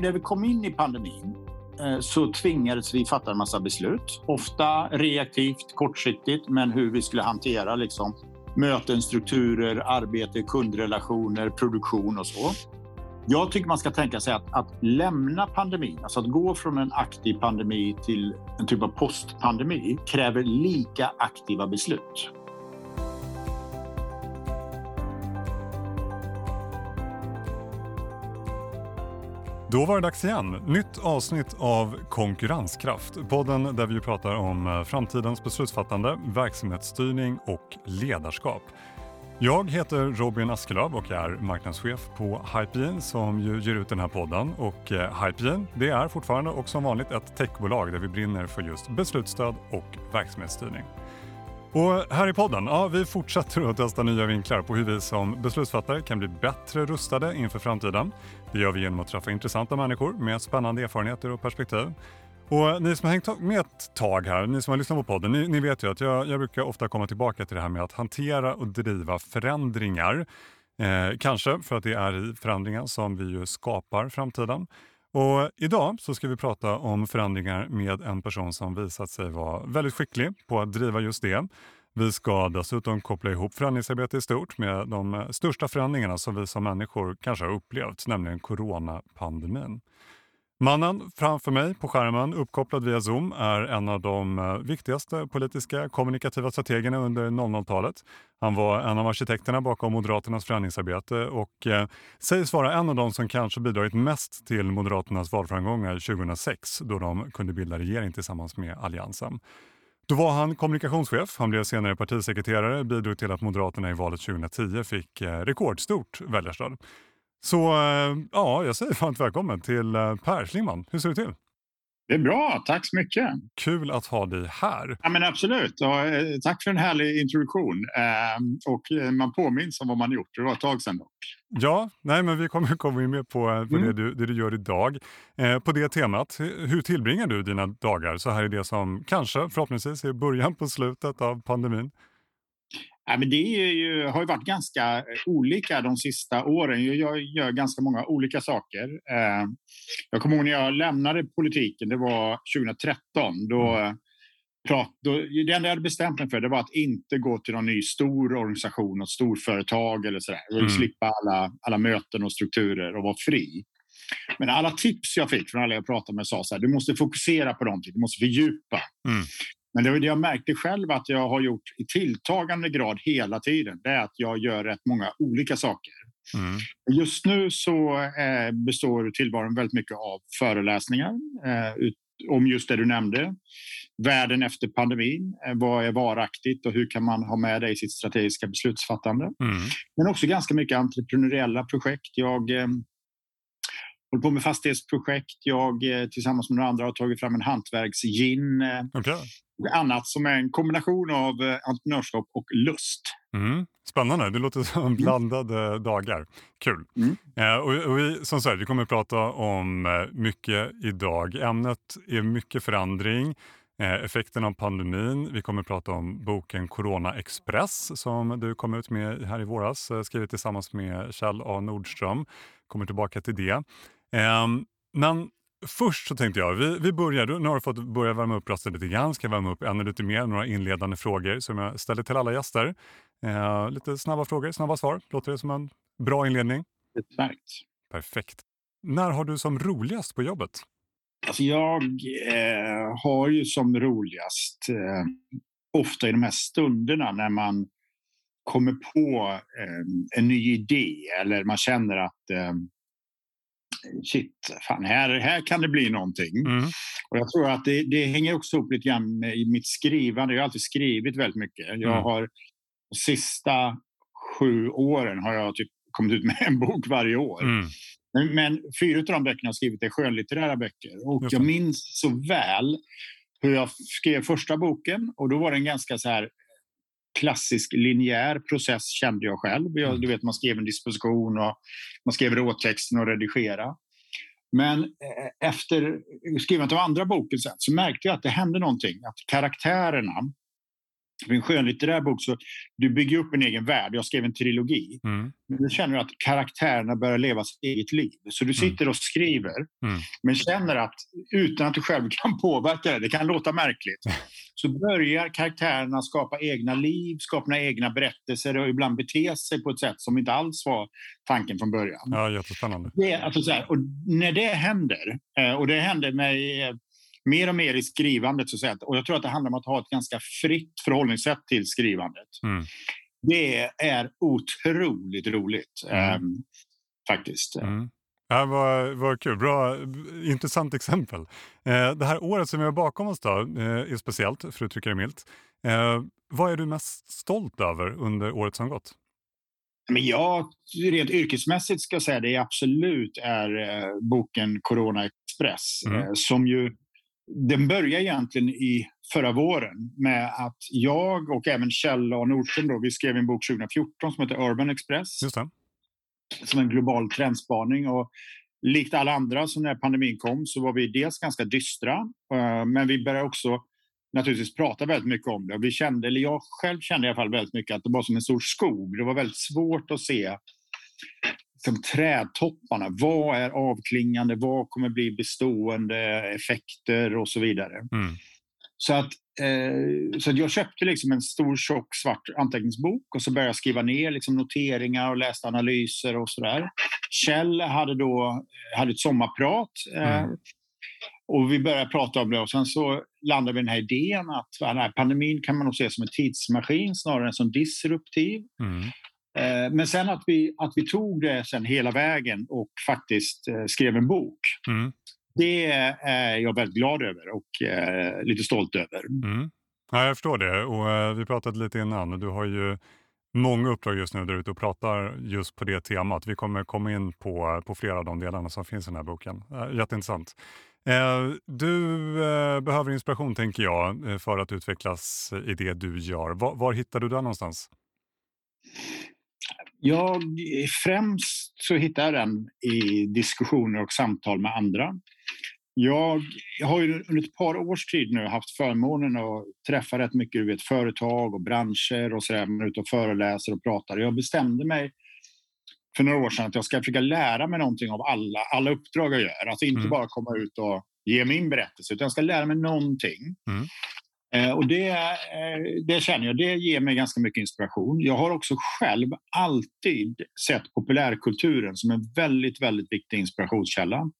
när vi kom in i pandemin eh, så tvingades vi fatta en massa beslut. Ofta reaktivt, kortsiktigt, men hur vi skulle hantera liksom, möten, strukturer, arbete, kundrelationer, produktion och så. Jag tycker man ska tänka sig att, att lämna pandemin, alltså att gå från en aktiv pandemi till en typ av postpandemi, kräver lika aktiva beslut. Då var det dags igen. Nytt avsnitt av Konkurrenskraft. Podden där vi pratar om eh, framtidens beslutsfattande, verksamhetsstyrning och ledarskap. Jag heter Robin Askelöv och är marknadschef på Hypegen som ju ger ut den här podden. Och eh, Hypegen det är fortfarande och som vanligt ett techbolag där vi brinner för just beslutsstöd och verksamhetsstyrning. Och här i podden, ja, vi fortsätter att testa nya vinklar på hur vi som beslutsfattare kan bli bättre rustade inför framtiden. Det gör vi genom att träffa intressanta människor med spännande erfarenheter och perspektiv. Och ni som har hängt med ett tag här, ni som har lyssnat på podden, ni, ni vet ju att jag, jag, brukar ofta komma tillbaka till det här med att hantera och driva förändringar. Eh, kanske för att det är i förändringen som vi ju skapar framtiden. Och idag så ska vi prata om förändringar med en person som visat sig vara väldigt skicklig på att driva just det. Vi ska dessutom koppla ihop förändringsarbete i stort med de största förändringarna som vi som människor kanske har upplevt, nämligen coronapandemin. Mannen framför mig på skärmen, uppkopplad via Zoom, är en av de eh, viktigaste politiska kommunikativa strategerna under 00-talet. Han var en av arkitekterna bakom Moderaternas förändringsarbete och eh, sägs vara en av de som kanske bidragit mest till Moderaternas valframgångar 2006 då de kunde bilda regering tillsammans med Alliansen. Då var han kommunikationschef, han blev senare partisekreterare, bidrog till att Moderaterna i valet 2010 fick eh, rekordstort väljarstöd. Så eh, ja, jag säger varmt välkommen till eh, Per Schlingman. Hur ser det till? Det är bra, tack så mycket. Kul att ha dig här. Ja, men absolut, och, eh, tack för en härlig introduktion. Eh, och man påminns om vad man gjort, det var ett tag sedan dock. Ja, nej, men vi kommer komma in mer på, på mm. det, du, det du gör idag. Eh, på det temat, hur tillbringar du dina dagar så här är det som kanske förhoppningsvis är början på slutet av pandemin? Ja, men det ju, har ju varit ganska olika de sista åren. Jag gör ganska många olika saker. Eh, jag kommer ihåg när jag lämnade politiken, det var 2013. Då, mm. prat, då, det enda jag hade bestämt mig för det var att inte gå till någon ny stor organisation, något storföretag eller sådär. Jag mm. slippa alla, alla möten och strukturer och vara fri. Men alla tips jag fick från alla jag pratade med sa så här, du måste fokusera på någonting, du måste fördjupa. Mm. Men det, det jag märkte själv att jag har gjort i tilltagande grad hela tiden, det är att jag gör rätt många olika saker. Mm. Just nu så eh, består tillvaron väldigt mycket av föreläsningar eh, ut, om just det du nämnde. Världen efter pandemin. Eh, vad är varaktigt och hur kan man ha med det i sitt strategiska beslutsfattande? Mm. Men också ganska mycket entreprenöriella projekt. Jag håller på med fastighetsprojekt. Jag eh, tillsammans med några andra har tagit fram en hantverksgin. Eh, okay annat som är en kombination av eh, entreprenörskap och lust. Mm. Spännande, det låter som mm. blandade mm. dagar. Kul. Mm. Eh, och, och vi, som sagt, vi kommer att prata om mycket idag. Ämnet är mycket förändring, effekten av pandemin. Vi kommer att prata om boken Corona Express som du kom ut med här i våras, skrivet tillsammans med Kjell A Nordström. Kommer tillbaka till det. Eh, men Först så tänkte jag, vi, vi börjar, nu har du fått börja värma upp rösten lite grann, ska värma upp ännu lite mer, några inledande frågor som jag ställer till alla gäster. Eh, lite snabba frågor, snabba svar. Låter det som en bra inledning? Utmärkt. Perfekt. När har du som roligast på jobbet? Alltså jag eh, har ju som roligast eh, ofta i de här stunderna när man kommer på eh, en ny idé eller man känner att eh, shit, fan, här, här kan det bli någonting. Mm. Och jag tror att det, det hänger också ihop lite grann med mitt skrivande. Jag har alltid skrivit väldigt mycket. Jag mm. har de sista sju åren har jag typ kommit ut med en bok varje år. Mm. Men, men, fyra av de böckerna jag skrivit är skönlitterära böcker. Och jag minns så väl hur jag skrev första boken och då var det en ganska så här klassisk linjär process kände jag själv. Jag, mm. du vet, man skrev en disposition och man skrev råtexten och redigera. Men eh, efter skrivandet av andra boken sen, så märkte jag att det hände någonting. Att karaktärerna för en skönlitterär bok så du bygger upp en egen värld. Jag skrev en trilogi. Mm. Men du känner att karaktärerna börjar leva sitt eget liv. Så du Mm. sitter och skriver, Mm. men känner att utan att du själv kan påverka det, det kan låta märkligt, så börjar karaktärerna skapa egna liv, skapa egna berättelser och ibland bete sig på ett sätt som inte alls var tanken från början. Ja, jättespännande. Det, alltså så här, och när det händer, eh, och det händer mig mer och mer i skrivandet, så att säga, och jag tror att det handlar om att ha ett ganska fritt förhållningssätt till skrivandet. Mm. Det är otroligt roligt, Mm. ehm, faktiskt. Mm. Ja, vad, vad kul, bra, intressant exempel. Eh, det här året som vi har bakom oss då, eh, är speciellt, för att uttrycka det milt. Eh, vad är du mest stolt över under året som gått? Men jag, rent yrkesmässigt ska jag säga det absolut är eh, boken Corona Express. Mm. Eh, som ju, den börjar egentligen i förra våren med att jag och även Kjell A. Nordström då, vi skrev en bok 2014 som heter Urban Express. Just det. som en global trendspaning. Och likt alla andra så när pandemin kom så var vi dels ganska dystra eh, men vi började också naturligtvis prata väldigt mycket om det. Och vi kände, eller jag själv kände i alla fall väldigt mycket att det var som en stor skog. Det var väldigt svårt att se som trädtopparna. Vad är avklingande? Vad kommer bli bestående effekter och så vidare. Mm. Så att, eh, så jag köpte liksom en stor tjock svart anteckningsbok och så började jag skriva ner liksom noteringar och läste analyser och sådär. Kjell hade då hade ett sommarprat eh, Mm. och vi började prata om det och sen så landade vi i den här idén att den här pandemin kan man nog se som en tidsmaskin snarare än som disruptiv. Mm. Eh, men sen att vi, att vi tog det sen hela vägen och faktiskt eh, skrev en bok. Mm. Det är jag väldigt glad över och eh, lite stolt över. Mm. Ja, jag förstår det. Och, vi pratade lite innan. Du har ju många uppdrag just nu där ute och pratar just på det temat. Vi kommer komma in på, på flera av de delarna som finns i den här boken. Jätteintressant. Du eh, behöver inspiration, tänker jag, för att utvecklas i det du gör. Var, var hittar du den någonstans? Jag, främst så hittar jag den i diskussioner och samtal med andra. Jag, jag har ju under ett par års tid nu haft förmånen att träffa rätt mycket vet, företag och branscher och sådär. Man är ute och föreläser och pratar. Jag bestämde mig för några år sedan att jag ska försöka lära mig någonting av alla, alla uppdrag jag gör. Alltså inte Mm. bara komma ut och ge min berättelse, utan jag ska lära mig någonting. Mm. Eh, och det, eh, det känner jag, det ger mig ganska mycket inspiration. Jag har också själv alltid sett populärkulturen som en väldigt, väldigt viktig inspirationskälla. Mm.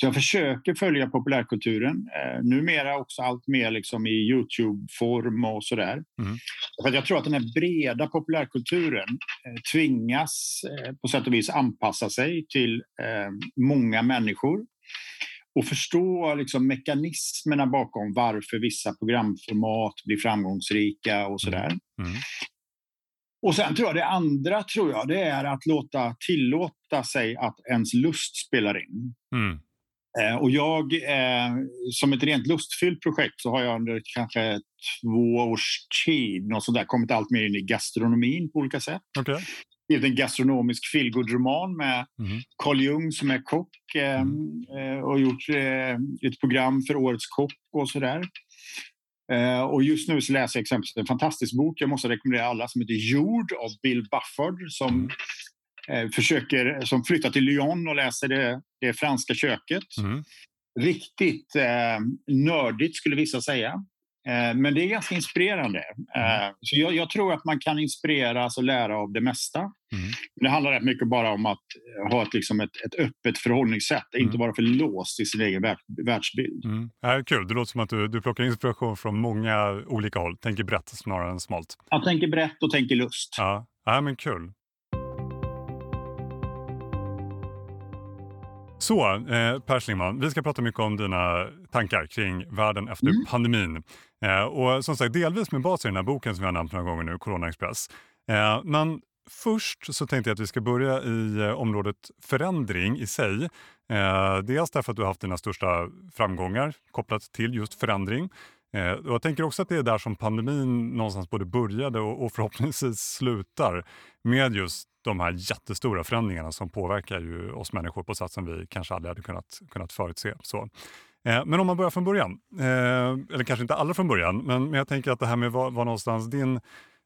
Så jag försöker följa populärkulturen, eh, numera också allt mer liksom i Youtube-form och sådär. Mm. För att jag tror att den här breda populärkulturen eh, tvingas eh, på sätt och vis anpassa sig till eh, många människor och förstå liksom, mekanismerna bakom varför vissa programformat blir framgångsrika och sådär. Mm. Och sen tror jag det andra tror jag, det är att låta tillåta sig att ens lust spelar in. Mm. Eh, och jag, eh, som ett rent lustfyllt projekt så har jag under kanske två års tid något sånt där, kommit allt mer in i gastronomin på olika sätt. Okej. Skrivit en gastronomisk feelgood-roman med Mm. Carl Jung som är kock eh, eh, och gjort eh, ett program för Årets kock och sådär. Eh, och just nu så läser jag exempelvis en fantastisk bok jag måste rekommendera alla som heter Jord av Bill Bufford som eh, försöker, som flyttar till Lyon och läser det, det franska köket. Mm. Riktigt eh, nördigt skulle vissa säga. Eh, men det är ganska inspirerande. Eh, så jag, jag tror att man kan inspireras och lära av det mesta. Mm. Det handlar rätt mycket bara om att ha ett, liksom ett, ett öppet förhållningssätt, Mm. inte vara för låst i sin egen värld, världsbild. Mm. Ja, kul, det låter som att du, du plockar inspiration från många olika håll. Tänker brett snarare än smalt. Jag tänker brett och tänker lust. Ja, ja men kul. Så, eh, Per Schlingmann, vi ska prata mycket om dina tankar kring världen efter Mm. pandemin. Eh, och som sagt, delvis med bas i den här boken som vi har nämnt några gånger nu, Corona Express. Eh, men först så tänkte jag att vi ska börja i eh, området förändring i sig. Eh, dels därför att du har haft dina största framgångar kopplat till just förändring. Eh, och jag tänker också att det är där som pandemin någonstans både började och, och förhoppningsvis slutar med just de här jättestora förändringarna som påverkar ju oss människor på sätt som vi kanske aldrig hade kunnat, kunnat förutse. Så. Eh, men om man börjar från början, eh, eller kanske inte alla från början, men, men jag tänker att det här med var, var någonstans din,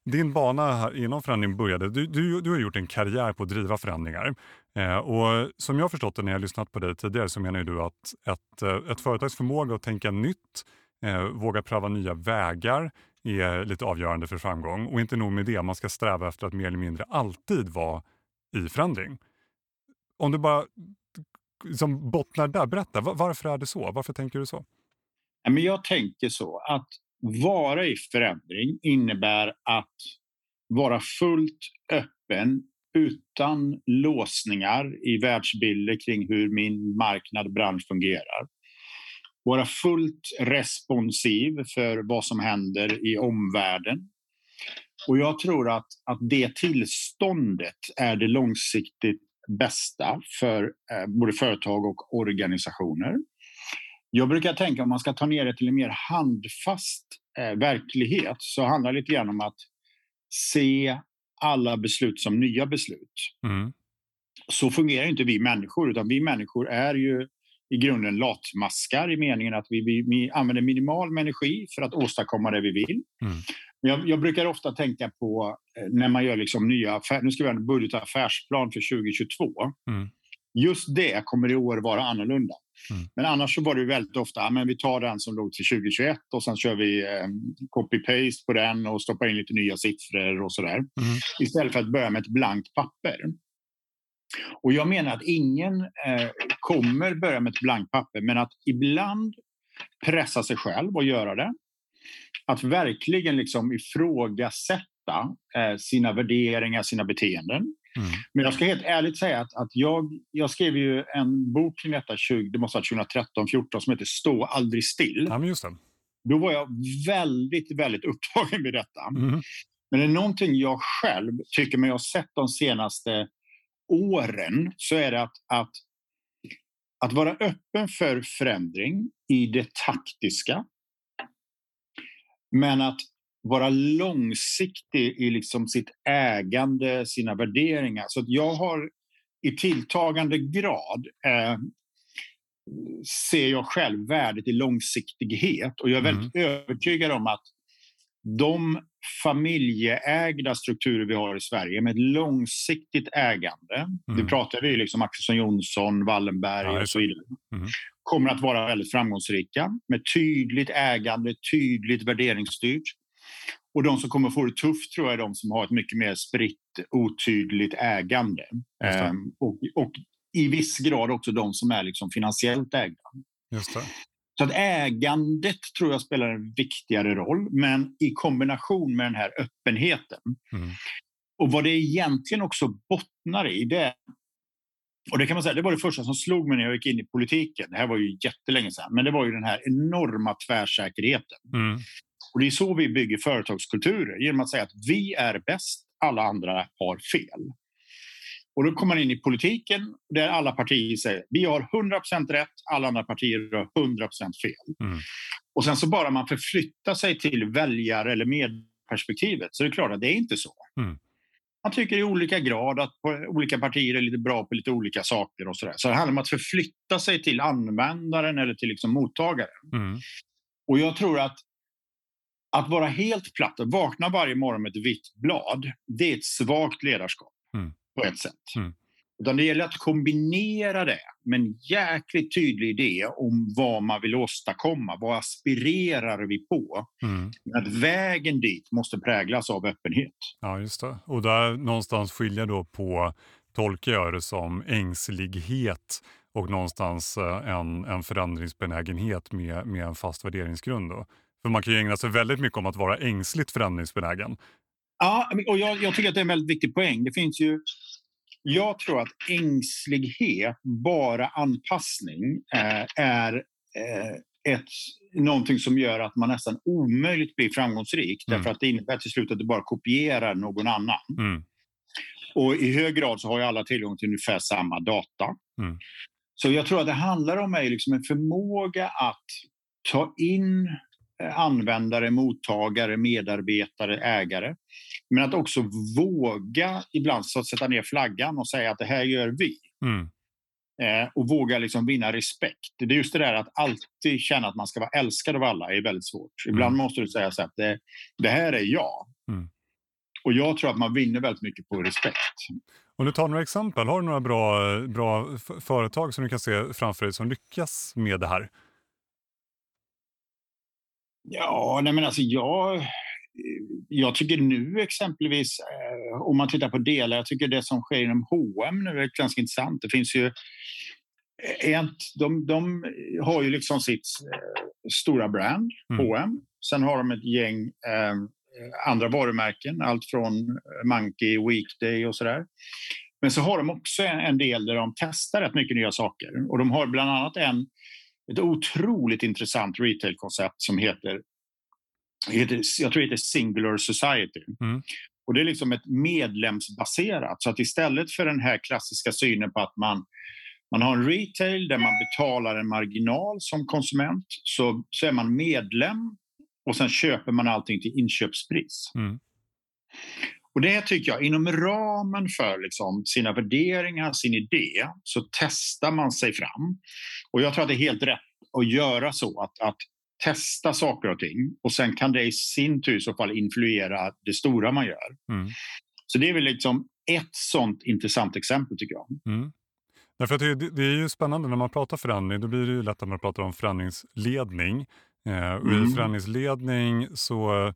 din bana här inom förändring började. Du, du, du har gjort en karriär på att driva förändringar. Eh, och som jag har förstått det när jag lyssnat på dig tidigare så menar du att ett, eh, ett företags förmåga att tänka nytt, eh, våga pröva nya vägar är lite avgörande för framgång. Och inte nog med det, man ska sträva efter att mer eller mindre alltid vara i förändring. Om du bara liksom bottnar där, berätta, varför är det så? Varför tänker du så? Jag tänker så att vara i förändring innebär att vara fullt öppen utan låsningar i världsbilder kring hur min marknad, bransch fungerar. Vara fullt responsiv för vad som händer i omvärlden. Och jag tror att, att det tillståndet är det långsiktigt bästa för eh, både företag och organisationer. Jag brukar tänka om man ska ta ner det till en mer handfast eh, verklighet så handlar det lite grann om att se alla beslut som nya beslut. Mm. Så fungerar inte vi människor, utan vi människor är ju i grunden latmaskar i meningen att vi, vi, vi använder minimal med energi för att åstadkomma det vi vill. Mm. Jag, jag, brukar ofta tänka på eh, när man gör liksom nya affärer, nu ska vi ha en budget och affärsplan för 2022. Mm. Just det kommer i år vara annorlunda. Mm. Men annars så var det väldigt ofta, men vi tar den som låg till 2021 och sen kör vi eh, copy-paste på den och stoppar in lite nya siffror och sådär. Mm. Istället för att börja med ett blankt papper. Och jag menar att ingen eh, kommer börja med ett blankt papper, men att ibland pressa sig själv och göra det. Att verkligen liksom ifrågasätta eh, sina värderingar, sina beteenden. Mm. Men jag ska helt ärligt säga att, att jag, jag skrev ju en bok kring detta, 20, det måste ha 2013, 14 som heter Stå aldrig still. Ja, just det. Då var jag väldigt, väldigt upptagen med detta. Mm. Men det är någonting jag själv tycker mig ha sett de senaste åren så är det att, att, att vara öppen för förändring i det taktiska. Men att vara långsiktig i liksom sitt ägande, sina värderingar. Så jag har i tilltagande grad eh, ser jag själv värdet i långsiktighet och jag är väldigt mm. övertygad om att de familjeägda strukturer vi har i Sverige med ett långsiktigt ägande, mm. det pratar vi liksom Axelsson Jonsson, Wallenberg ja, och så vidare, mm. kommer att vara väldigt framgångsrika med tydligt ägande, tydligt värderingsstyrt. Och de som kommer få det tufft tror jag är de som har ett mycket mer spritt, otydligt ägande. Ehm, och, och, i viss grad också de som är liksom finansiellt ägda. Just det. Så att ägandet tror jag spelar en viktigare roll, men i kombination med den här öppenheten. Mm. Och vad det egentligen också bottnar i, det och det kan man säga, det var det första som slog mig när jag gick in i politiken. Det här var ju jättelänge sedan, men det var ju den här enorma tvärsäkerheten. Mm. Och det är så vi bygger företagskulturer, genom att säga att vi är bäst, alla andra har fel. Och då kommer man in i politiken där alla partier säger vi har 100% rätt, alla andra partier har 100% fel. Mm. Och sen så bara man förflyttar sig till väljare eller medperspektivet så är det klart att det är inte så. Mm. Man tycker i olika grad att olika partier är lite bra på lite olika saker och så där. Så det handlar om att förflytta sig till användaren eller till liksom mottagaren. Mm. Och jag tror att att vara helt platt och vakna varje morgon med ett vitt blad, det är ett svagt ledarskap. Mm på ett sätt. Mm. Utan det gäller att kombinera det med en jäkligt tydlig idé om vad man vill åstadkomma. Vad aspirerar vi på? Mm. Att vägen dit måste präglas av öppenhet. Ja, just det. Och där någonstans skiljer då på, tolkar jag det som, ängslighet och någonstans eh, en, en förändringsbenägenhet med, med en fast värderingsgrund. Då. För man kan ju ägna sig väldigt mycket om att vara ängsligt förändringsbenägen. Ja, och jag, jag, tycker att det är en väldigt viktig poäng. Det finns ju... Jag tror att ängslighet, bara anpassning, eh, är eh, ett, någonting som gör att man nästan omöjligt blir framgångsrik. Mm. Därför att det innebär till slut att du bara kopierar någon annan. Mm. Och i hög grad så har ju alla tillgång till ungefär samma data. Mm. Så jag tror att det handlar om liksom en förmåga att ta in användare, mottagare, medarbetare, ägare. Men att också våga ibland så sätta ner flaggan och säga att det här gör vi. Mm. eh, och våga liksom vinna respekt. Det är just det där att alltid känna att man ska vara älskad av alla är väldigt svårt. Ibland mm. måste du säga så att det, det här är jag. Mm. Och jag tror att man vinner väldigt mycket på respekt. Om du tar några exempel, har du några bra, bra företag som du kan se framför dig som lyckas med det här? Ja, nej men alltså jag, jag tycker nu exempelvis, eh, om man tittar på delar, jag tycker det som sker inom H&M nu är ganska intressant. Det finns ju ett, de, de har ju liksom sitt eh, stora brand, mm. H&M. Sen har de ett gäng eh, andra varumärken, allt från Monkey, Weekday och sådär. Men så har de också en del där de testar rätt mycket nya saker. Och de har bland annat en, ett otroligt intressant retailkoncept som heter, heter, jag tror det heter Singular Society. Mm. Och det är liksom ett medlemsbaserat, så att istället för den här klassiska synen på att man man har en retail där man betalar en marginal som konsument, så, så är man medlem och sen köper man allting till inköpspris. Mm. Och det tycker jag, inom ramen för liksom sina värderingar, sin idé, så testar man sig fram. Och jag tror att det är helt rätt att göra så, att, att testa saker och ting och sen kan det i sin tur i så fall influera det stora man gör. Mm. Så det är väl liksom ett sånt intressant exempel tycker jag. Mm. Därför det, det, är ju spännande när man pratar förändring, då blir det ju lätt att man pratar om förändringsledning. Eh, och mm. I förändringsledning så,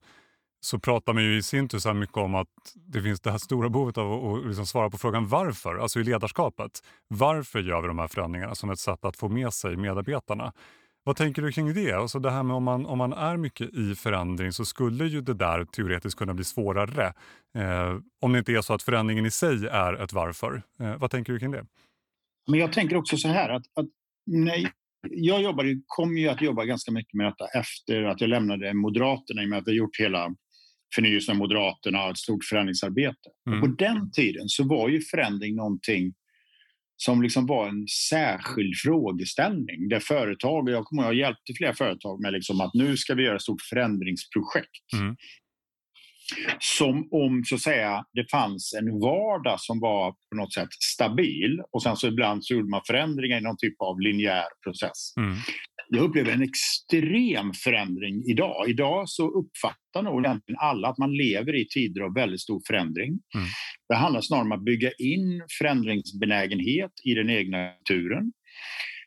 så pratar man ju i sin tur så mycket om att det finns det här stora behovet av att liksom svara på frågan varför, alltså i ledarskapet. Varför gör vi de här förändringarna som ett sätt att få med sig medarbetarna? Vad tänker du kring det? Alltså det här med om man, om man är mycket i förändring så skulle ju det där teoretiskt kunna bli svårare. Eh, om det inte är så att förändringen i sig är ett varför. Eh, vad tänker du kring det? Men jag tänker också så här att, att nej, jag jobbade, kom ju att jobba ganska mycket med detta efter att jag lämnade Moderaterna i och med att vi gjort hela förnyelsen av Moderaterna och ett stort förändringsarbete. Mm. på den tiden så var ju förändring någonting som liksom var en särskild frågeställning där företag, jag kommer jag hjälpte flera företag med liksom att nu ska vi göra ett stort förändringsprojekt. Mm som om så att säga, det fanns en vardag som var på något sätt stabil och sen så ibland så gjorde man förändringar i någon typ av linjär process. Mm. Jag upplever en extrem förändring idag. Idag så uppfattar nog egentligen alla att man lever i tider av väldigt stor förändring. Mm. Det handlar snarare om att bygga in förändringsbenägenhet i den egna naturen.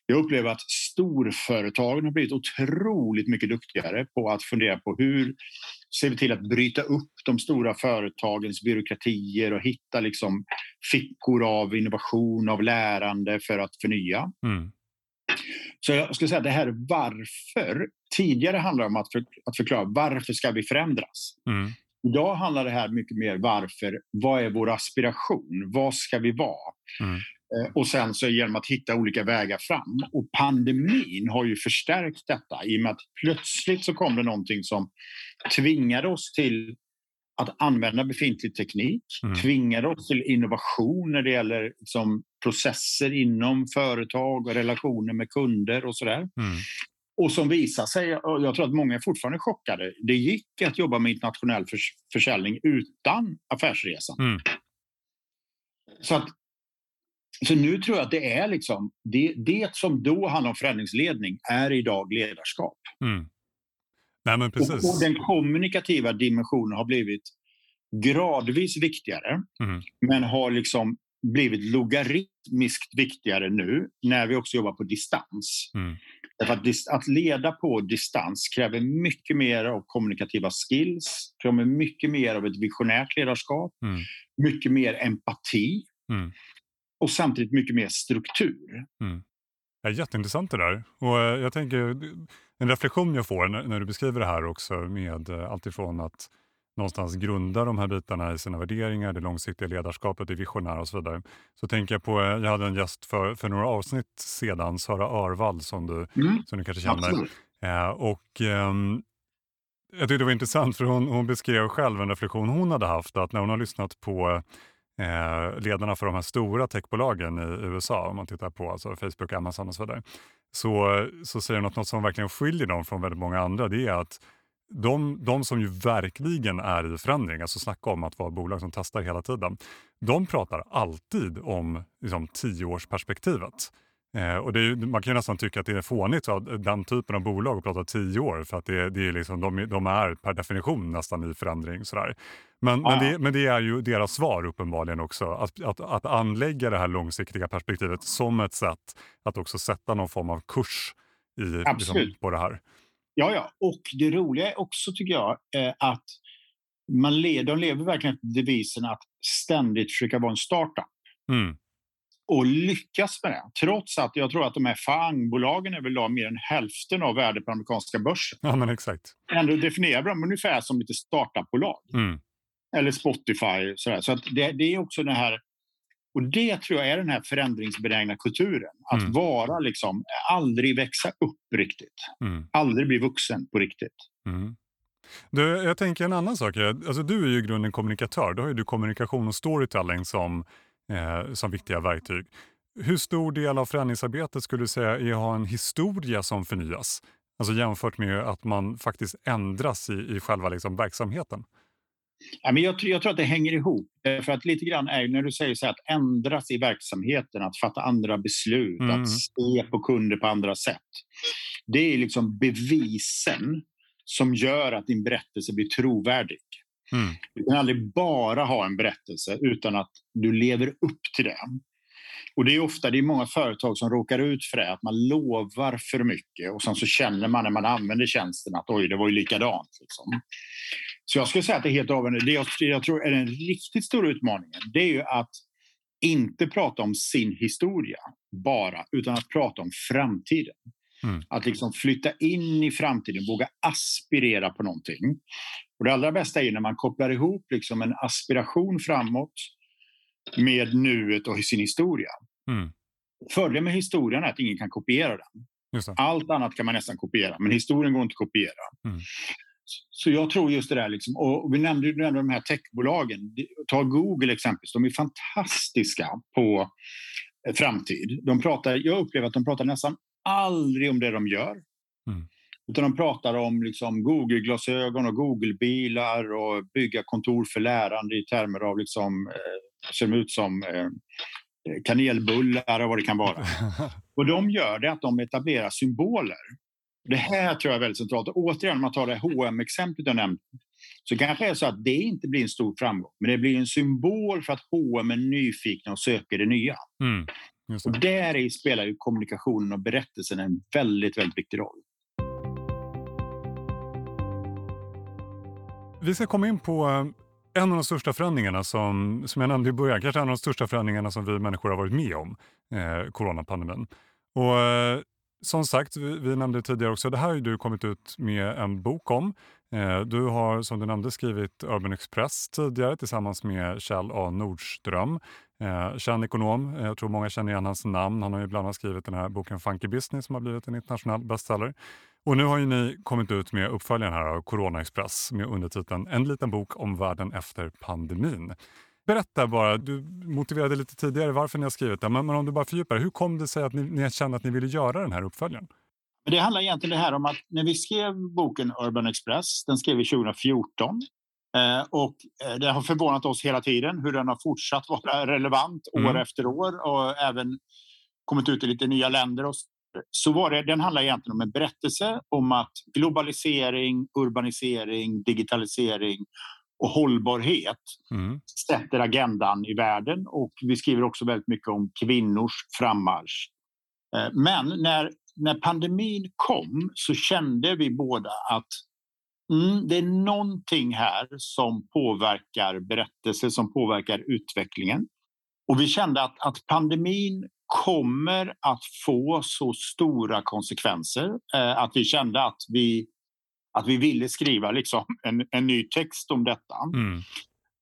Jag upplever att storföretagen har blivit otroligt mycket duktigare på att fundera på hur ser vi till att bryta upp de stora företagens byråkratier och hitta liksom fickor av innovation, av lärande för att förnya. Mm. Så jag skulle säga att det här varför. Tidigare handlade det om att, för, att förklara varför ska vi förändras. Mm. Idag handlar det här mycket mer varför. Vad är vår aspiration? Vad ska vi vara? Mm. Eh, och sen så genom att hitta olika vägar fram. Och pandemin har ju förstärkt detta i och med att plötsligt så kom det någonting som tvingade oss till att använda befintlig teknik, mm. tvingade oss till innovation när det gäller liksom, processer inom företag och relationer med kunder och sådär. Mm. Och som visar sig, och jag tror att många är fortfarande chockade, det gick att jobba med internationell förs försäljning utan affärsresan. Mm. Så att så nu tror jag att det är liksom, det, det som då handlar om förändringsledning är idag ledarskap. Mm. Nej, men precis. Och, och, den kommunikativa dimensionen har blivit gradvis viktigare, mm. men har liksom blivit logaritmiskt viktigare nu när vi också jobbar på distans. Mm. Därför att, att leda på distans kräver mycket mer av kommunikativa skills, kräver mycket mer av ett visionärt ledarskap, mm. mycket mer empati. Mm och samtidigt mycket mer struktur. Mm. Ja, jätteintressant det där. Och eh, jag tänker, en reflektion jag får när, du beskriver det här också med eh, alltifrån att någonstans grunda de här bitarna i sina värderingar, det långsiktiga ledarskapet, det visionära och så vidare. Så tänker jag på, eh, jag hade en gäst för, för några avsnitt sedan, Sara Örvall som du, mm, som du kanske känner. Eh, och eh, jag tyckte det var intressant för hon, hon beskrev själv en reflektion hon hade haft, att när hon har lyssnat på eh, ledarna för de här stora techbolagen i USA, om man tittar på alltså Facebook, Amazon och så vidare, så, så säger de att något som verkligen skiljer dem från väldigt många andra, det är att de, de som ju verkligen är i förändring, alltså snacka om att vara bolag som testar hela tiden, de pratar alltid om liksom, tioårsperspektivet. Eh, och är, man kan nästan tycka att det är fånigt att den typen av bolag att prata tio år för att det, det är liksom, de, de, är per definition nästan i förändring. Sådär. Men, ja. men, det, men det är ju deras svar uppenbarligen också, att, att, att anlägga det här långsiktiga perspektivet som ett sätt att också sätta någon form av kurs i, liksom, på det här. Ja, ja, och det roliga är också tycker jag eh, att man le de lever verkligen efter devisen att ständigt försöka vara en startup. Mm och lyckas med det. Trots att jag tror att de här FANG-bolagen är väl då mer än hälften av värdet på amerikanska börsen. Ja, men exakt. Ändå definierar de ungefär som lite startupbolag. Mm. Eller Spotify. Sådär. Så det, det, är också den här... Och det tror jag är den här förändringsbenägna kulturen. Att mm. vara liksom, aldrig växa upp riktigt. Mm. Aldrig bli vuxen på riktigt. Mm. Du, jag tänker en annan sak. Alltså, du är ju i grunden kommunikatör. Då har ju du kommunikation och storytelling som eh, som viktiga verktyg. Hur stor del av förändringsarbetet skulle du säga är att ha en historia som förnyas? Alltså jämfört med att man faktiskt ändras i, i själva liksom verksamheten. Ja, men jag, jag tror att det hänger ihop. För att lite grann är när du säger så här, att ändras i verksamheten, att fatta andra beslut, mm. att se på kunder på andra sätt. Det är liksom bevisen som gör att din berättelse blir trovärdig. Mm. Du kan aldrig bara ha en berättelse utan att du lever upp till det. Och det är ofta det är många företag som råkar ut för det, att man lovar för mycket och sen så känner man när man använder tjänsten att oj, det var ju likadant. Liksom. Så jag skulle säga att det är helt avgörande. Det jag, jag tror är den riktigt stora utmaningen, det är ju att inte prata om sin historia bara, utan att prata om framtiden. Mm. Att liksom flytta in i framtiden, våga aspirera på någonting. Och det allra bästa är när man kopplar ihop liksom en aspiration framåt med nuet och sin historia. Mm. Fördelen med historien är att ingen kan kopiera den. Allt annat kan man nästan kopiera, men historien går inte att kopiera. Mm. Så jag tror just det där, liksom, och vi nämnde, nämnde de här techbolagen. Ta Google exempelvis, de är fantastiska på framtid. De pratar, jag upplever att de pratar nästan aldrig om det de gör. Mm. Utan de pratar om liksom Google-glasögon och Google-bilar och bygga kontor för lärande i termer av liksom, eh, ser ut som eh, kanelbullar och vad det kan vara. Och de gör det att de etablerar symboler. Det här tror jag är väldigt centralt. Och återigen, om man tar det hm exemplet jag nämnde, så kanske det är så att det inte blir en stor framgång, men det blir en symbol för att H&M är nyfikna och söker det nya. Mm. Och där spelar ju kommunikationen och berättelsen en väldigt, väldigt viktig roll. Vi ska komma in på eh, en av de största förändringarna som, som jag nämnde i början, kanske en av de största förändringarna som vi människor har varit med om, eh, coronapandemin. Och eh, som sagt, vi, vi, nämnde tidigare också, det här har du kommit ut med en bok om. Eh, du har som du nämnde skrivit Urban Express tidigare tillsammans med Kjell A Nordström. Eh, känd ekonom, eh, jag tror många känner igen hans namn. Han har ju bland annat skrivit den här boken Funky Business som har blivit en internationell bestseller. Och nu har ju ni kommit ut med uppföljaren här av Corona Express med undertiteln En liten bok om världen efter pandemin. Berätta bara, du motiverade lite tidigare varför ni har skrivit den, men, men om du bara fördjupar hur kom det sig att ni, ni kände att ni ville göra den här uppföljaren? Det handlar egentligen det här om att när vi skrev boken Urban Express, den skrev vi 2014, eh, och eh, det har förvånat oss hela tiden hur den har fortsatt vara relevant år mm. efter år och även kommit ut i lite nya länder och så var det, den handlar egentligen om en berättelse om att globalisering, urbanisering, digitalisering och hållbarhet mm. sätter agendan i världen. Och vi skriver också väldigt mycket om kvinnors frammarsch. Eh, men när, när pandemin kom så kände vi båda att mm, det är någonting här som påverkar berättelser, som påverkar utvecklingen. Och vi kände att, att pandemin kommer att få så stora konsekvenser eh, att vi kände att vi, att vi ville skriva liksom en, en ny text om detta. Mm.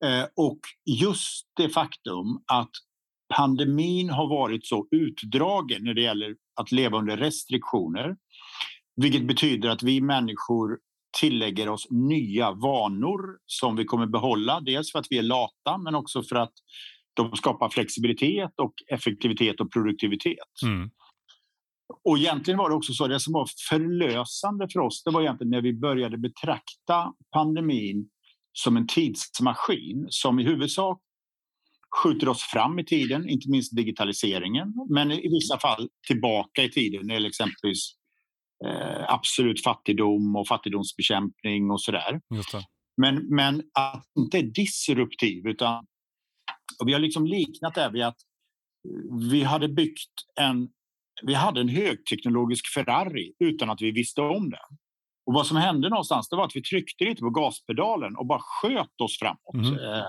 Eh, och just det faktum att pandemin har varit så utdragen när det gäller att leva under restriktioner vilket betyder att vi människor tillägger oss nya vanor som vi kommer behålla. Dels för att vi är lata, men också för att de skapar flexibilitet och effektivitet och produktivitet. Mm. Och egentligen var det också så, det som var förlösande för oss, det var egentligen när vi började betrakta pandemin som en tidsmaskin som i huvudsak skjuter oss fram i tiden, inte minst digitaliseringen, men i vissa fall tillbaka i tiden, eller exempelvis eh, absolut fattigdom och fattigdomsbekämpning och sådär. Men, men att inte är disruptiv, utan och vi har liksom liknat det vid att vi hade byggt en vi hade en högteknologisk Ferrari utan att vi visste om det. Och vad som hände någonstans det var att vi tryckte lite på gaspedalen och bara sköt oss framåt. Mm.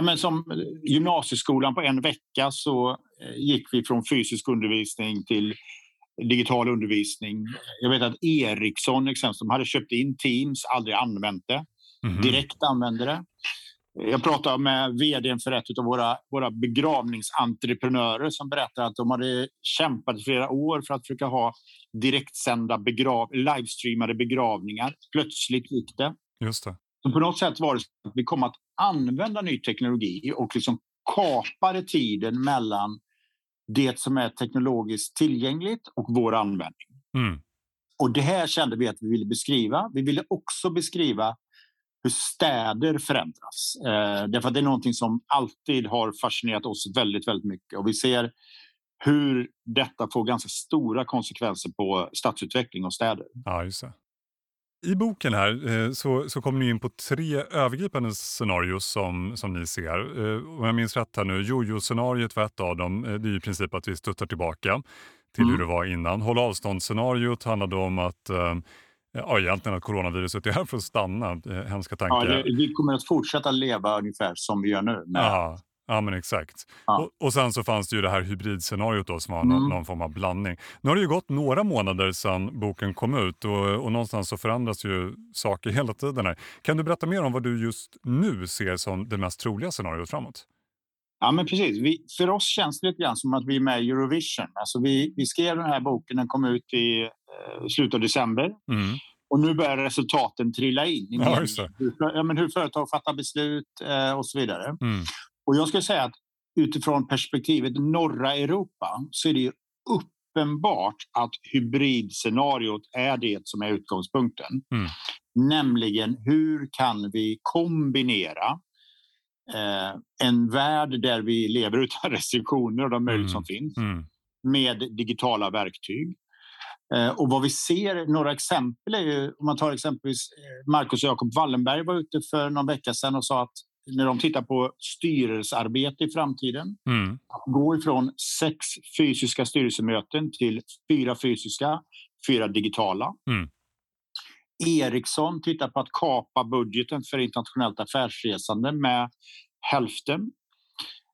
Eh, ja, men som gymnasieskolan på en vecka så eh, gick vi från fysisk undervisning till digital undervisning. Jag vet att Ericsson exempelvis, de hade köpt in Teams, aldrig använt det. Mm. Direkt använde det. Jag pratade med vd för ett av våra, våra begravningsentreprenörer som berättade att de hade kämpat i flera år för att försöka ha direktsända begrav, livestreamade begravningar. Plötsligt gick det. Just det. Så på något sätt var det så att vi kom att använda ny teknologi och liksom kapade tiden mellan det som är teknologiskt tillgängligt och vår användning. Mm. Och det här kände vi att vi ville beskriva. Vi ville också beskriva hur städer förändras. Eh, därför att det är någonting som alltid har fascinerat oss väldigt, väldigt mycket. Och vi ser hur detta får ganska stora konsekvenser på stadsutveckling och städer. Ja, just det. I boken här eh, så, så kommer ni in på tre övergripande scenarios som, som ni ser. Eh, om jag minns rätt här nu, jojo-scenariot var ett av dem. Eh, det är i princip att vi stuttar tillbaka till mm. hur det var innan. Håll avstånd-scenariot handlade om att Ja, egentligen att coronaviruset är här för att stanna. Hemska tankar. Ja, det, vi kommer att fortsätta leva ungefär som vi gör nu. Med... Ja, ja, men exakt. Ja. Och, och, sen så fanns det ju det här hybridscenariot då, som var mm. någon, någon, form av blandning. Nu har det ju gått några månader sedan boken kom ut och, och någonstans så förändras ju saker hela tiden. Här. Kan du berätta mer om vad du just nu ser som det mest troliga scenariot framåt? Ja, men precis. Vi, för oss känns det lite grann som att vi är med i Eurovision. Alltså vi, vi skrev den här boken, den kom ut i eh, slutet av december. Mm. Och nu börjar resultaten trilla in. Ja, hur, ja, men hur företag fattar beslut eh, och så vidare. Mm. Och jag skulle säga att utifrån perspektivet norra Europa så är det uppenbart att hybridscenariot är det som är utgångspunkten. Mm. Nämligen hur kan vi kombinera eh, en värld där vi lever utan restriktioner och de möjligheter mm. som finns mm. med digitala verktyg. Eh, och vad vi ser, några exempel är ju, om man tar exempelvis eh, Marcus och Jakob Wallenberg var ute för någon vecka sedan och sa att när de tittar på styrelsearbete i framtiden, mm. att gå ifrån sex fysiska styrelsemöten till fyra fysiska, fyra digitala. Mm. Ericsson tittar på att kapa budgeten för internationellt affärsresande med hälften.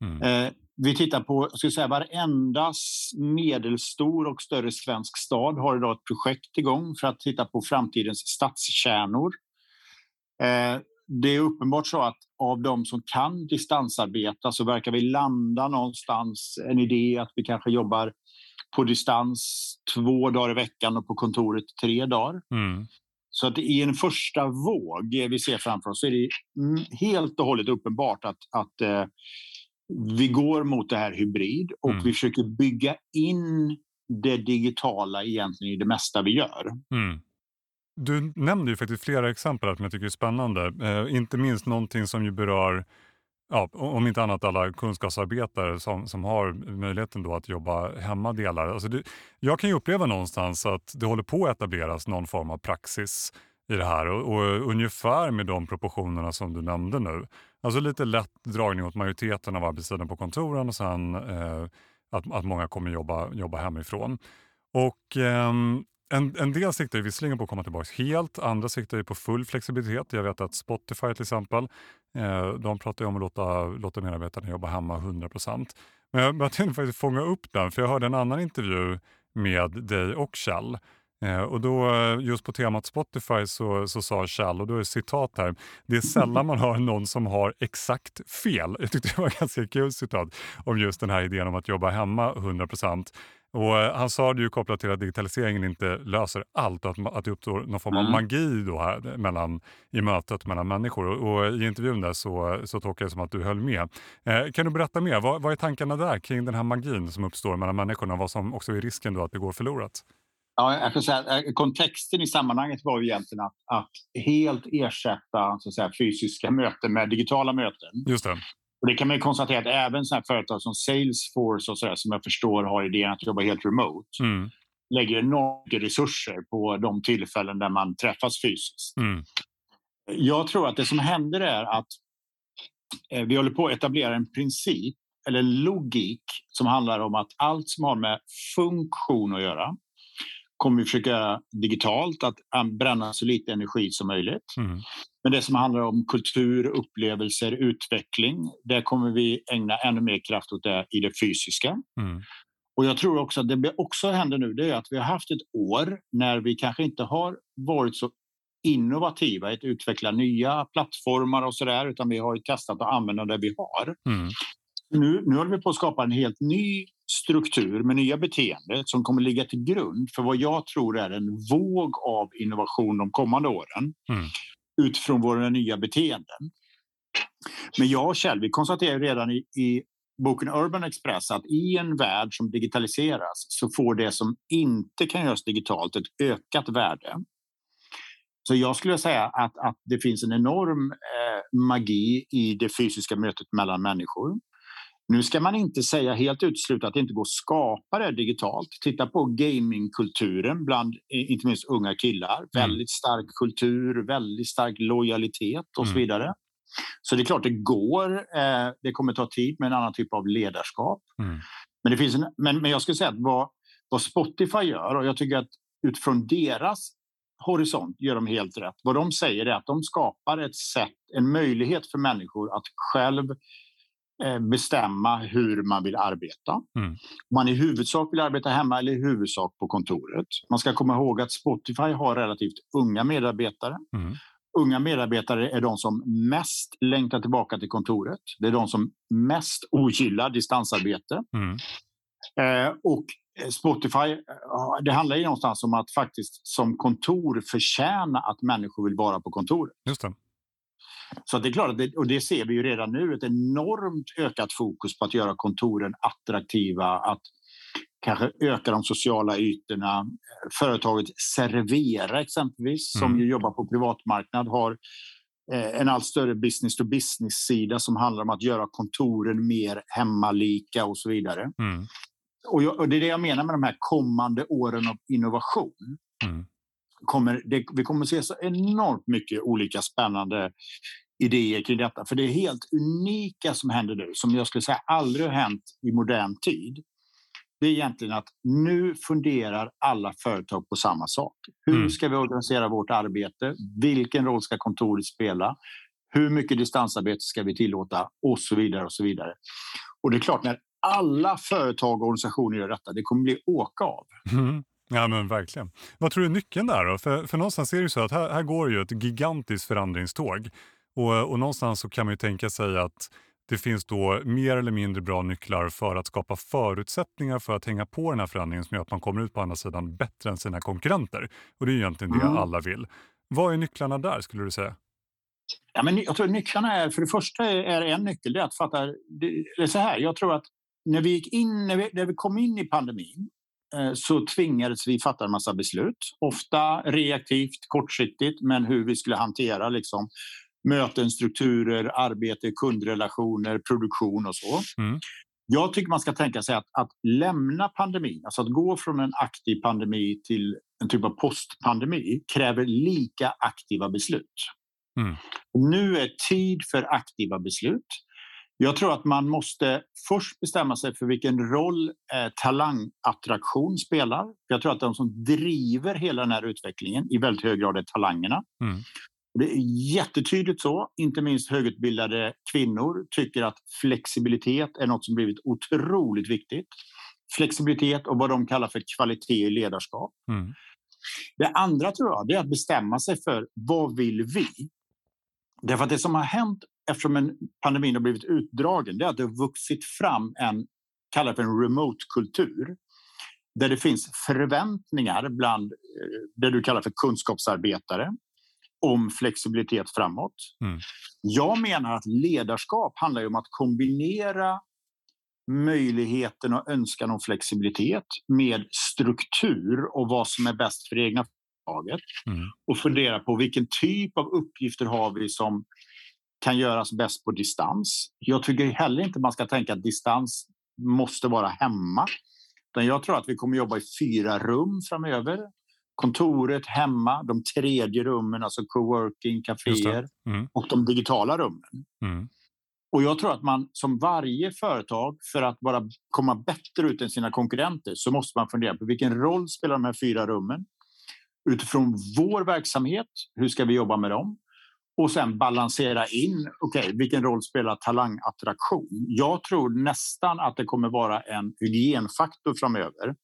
Mm. Eh, vi tittar på, ska säga, varenda medelstor och större svensk stad har idag ett projekt igång för att titta på framtidens stadskärnor. Eh, det är uppenbart så att av de som kan distansarbeta så verkar vi landa någonstans en idé att vi kanske jobbar på distans två dagar i veckan och på kontoret tre dagar. Mm. Så att i en första våg vi ser framför oss så är det helt och hållet uppenbart att, att eh, vi går mot det här hybrid och mm. vi försöker bygga in det digitala egentligen i det mesta vi gör. Mm. Du nämnde ju faktiskt flera exempel som jag tycker är spännande. Eh, inte minst någonting som ju berör, ja, om inte annat alla kunskapsarbetare som, som har möjligheten då att jobba hemma delar. Alltså det, jag kan ju uppleva någonstans att det håller på att etableras någon form av praxis i det här och, och ungefär med de proportionerna som du nämnde nu. Alltså lite lätt dragning åt majoriteten av arbetstiden på kontoren och sen eh, att, att många kommer jobba, jobba hemifrån. Och eh, en, en del siktar ju visserligen på att komma tillbaka helt, andra siktar ju på full flexibilitet. Jag vet att Spotify till exempel, eh, de pratar ju om att låta, låta medarbetarna jobba hemma 100% Men jag, jag tänkte faktiskt fånga upp den, för jag hörde en annan intervju med dig och Kjell Eh, och då, eh, just på temat Spotify så, så sa Kjell, och då är det citat här, det är sällan man hör någon som har exakt fel. Jag tyckte det var ett ganska kul citat om just den här idén om att jobba hemma 100 och eh, han sa det ju kopplat till att digitaliseringen inte löser allt och att, att det uppstår någon form av mm. magi då här mellan, i mötet mellan människor. Och, och i intervjun där så, så tolkar jag som att du höll med. Eh, kan du berätta mer? Vad, vad är tankarna där kring den här magin som uppstår mellan människorna? Vad som också är risken då att det går förlorat? Ja, jag kan säga, eh, kontexten i sammanhanget var ju egentligen att, att helt ersätta så att säga, fysiska möten med digitala möten. Just det. Och det kan man konstatera att även sådana företag som Salesforce och så där, som jag förstår har idén att jobba helt remote mm. lägger enormt mycket resurser på de tillfällen där man träffas fysiskt. Mm. Jag tror att det som händer är att eh, vi håller på att etablera en princip eller logik som handlar om att allt som har med funktion att göra kommer vi försöka digitalt att bränna så lite energi som möjligt. Mm. Men det som handlar om kultur, upplevelser, utveckling, där kommer vi ägna ännu mer kraft åt det i det fysiska. Mm. Och jag tror också att det också händer nu, det är att vi har haft ett år när vi kanske inte har varit så innovativa i att utveckla nya plattformar och så där, utan vi har testat att använda det vi har. Mm. Nu, nu håller vi på att skapa en helt ny struktur med nya beteenden som kommer ligga till grund för vad jag tror är en våg av innovation de kommande åren mm. utifrån våra nya beteenden. Men jag och Kjell, vi konstaterar redan i, i boken Urban Express att i en värld som digitaliseras så får det som inte kan göras digitalt ett ökat värde. Så jag skulle säga att, att det finns en enorm eh, magi i det fysiska mötet mellan människor. Nu ska man inte säga helt uteslutet att det inte går att skapa det digitalt. Titta på gamingkulturen bland inte minst unga killar. Mm. Väldigt stark kultur, väldigt stark lojalitet och så mm. vidare. Så det är klart det går. Eh, det kommer ta tid med en annan typ av ledarskap. Mm. Men, det finns en, men, men jag skulle säga att vad, vad Spotify gör och jag tycker att utifrån deras horisont gör de helt rätt. Vad de säger är att de skapar ett sätt, en möjlighet för människor att själv bestämma hur man vill arbeta. Mm. Man i huvudsak vill arbeta hemma eller i huvudsak på kontoret. Man ska komma ihåg att Spotify har relativt unga medarbetare. Mm. Unga medarbetare är de som mest längtar tillbaka till kontoret. Det är de som mest ogillar distansarbete. Mm. Eh, och Spotify, det handlar ju någonstans om att faktiskt som kontor förtjäna att människor vill vara på kontoret. Just det. Så det är klart, och det ser vi ju redan nu, ett enormt ökat fokus på att göra kontoren attraktiva, att kanske öka de sociala ytorna. Företaget Servera exempelvis, mm. som ju jobbar på privatmarknad, har eh, en allt större business to business-sida som handlar om att göra kontoren mer hemmalika och så vidare. Mm. Och, jag, och, Det är det jag menar med de här kommande åren av innovation. Mm kommer, det, vi kommer se så enormt mycket olika spännande idéer kring detta. För det är helt unika som händer nu, som jag skulle säga aldrig har hänt i modern tid. Det är egentligen att nu funderar alla företag på samma sak. Hur mm. ska vi organisera vårt arbete? Vilken roll ska kontoret spela? Hur mycket distansarbete ska vi tillåta? Och så vidare. Och så vidare. Och det är klart, när alla företag och organisationer gör detta, det kommer bli åka av. Mm. Ja men verkligen. Vad tror du är nyckeln där då? För, för någonstans är det ju så att här, här går ju ett gigantiskt förändringståg. Och, och någonstans så kan man ju tänka sig att det finns då mer eller mindre bra nycklar för att skapa förutsättningar för att hänga på den här förändringen som gör att man kommer ut på andra sidan bättre än sina konkurrenter. Och det är egentligen det mm. alla vill. Vad är nycklarna där skulle du säga? Ja, men jag tror nycklarna är, för det första är en nyckel, det är att fatta, det är så här, jag tror att när vi gick in, när vi, när vi kom in i pandemin så tvingades vi fatta en massa beslut. Ofta reaktivt, kortsiktigt, men hur vi skulle hantera liksom, möten, strukturer, arbete, kundrelationer, produktion och så. Mm. Jag tycker man ska tänka sig att, att lämna pandemin, alltså att gå från en aktiv pandemi till en typ av postpandemi kräver lika aktiva beslut. Mm. Nu är tid för aktiva beslut. Jag tror att man måste först bestämma sig för vilken roll eh, talangattraktion spelar. Jag tror att de som driver hela den här utvecklingen i väldigt hög grad är talangerna. Mm. Det är jättetydligt så. Inte minst högutbildade kvinnor tycker att flexibilitet är något som blivit otroligt viktigt. Flexibilitet och vad de kallar för kvalitet i ledarskap. Mm. Det andra tror jag är att bestämma sig för vad vill vi? Därför att det som har hänt eftersom en pandemin har blivit utdragen, det är att det har vuxit fram en, kallar för en remote-kultur. där det finns förväntningar bland eh, det du kallar för kunskapsarbetare om flexibilitet framåt. Mm. Jag menar att ledarskap handlar om att kombinera möjligheten och önskan om flexibilitet med struktur och vad som är bäst för det egna företaget. Mm. Och fundera på vilken typ av uppgifter har vi som kan göras bäst på distans. Jag tycker heller inte man ska tänka att distans måste vara hemma. Jag tror att vi kommer jobba i fyra rum framöver. Kontoret, hemma, de tredje rummen, alltså coworking, kaféer mm. och de digitala rummen. Mm. Och jag tror att man som varje företag, för att bara komma bättre ut än sina konkurrenter, så måste man fundera på vilken roll spelar de här fyra rummen? Utifrån vår verksamhet, hur ska vi jobba med dem? Och sen balansera in, okay, vilken roll spelar talangattraktion? Jag tror nästan att det kommer vara en hygienfaktor framöver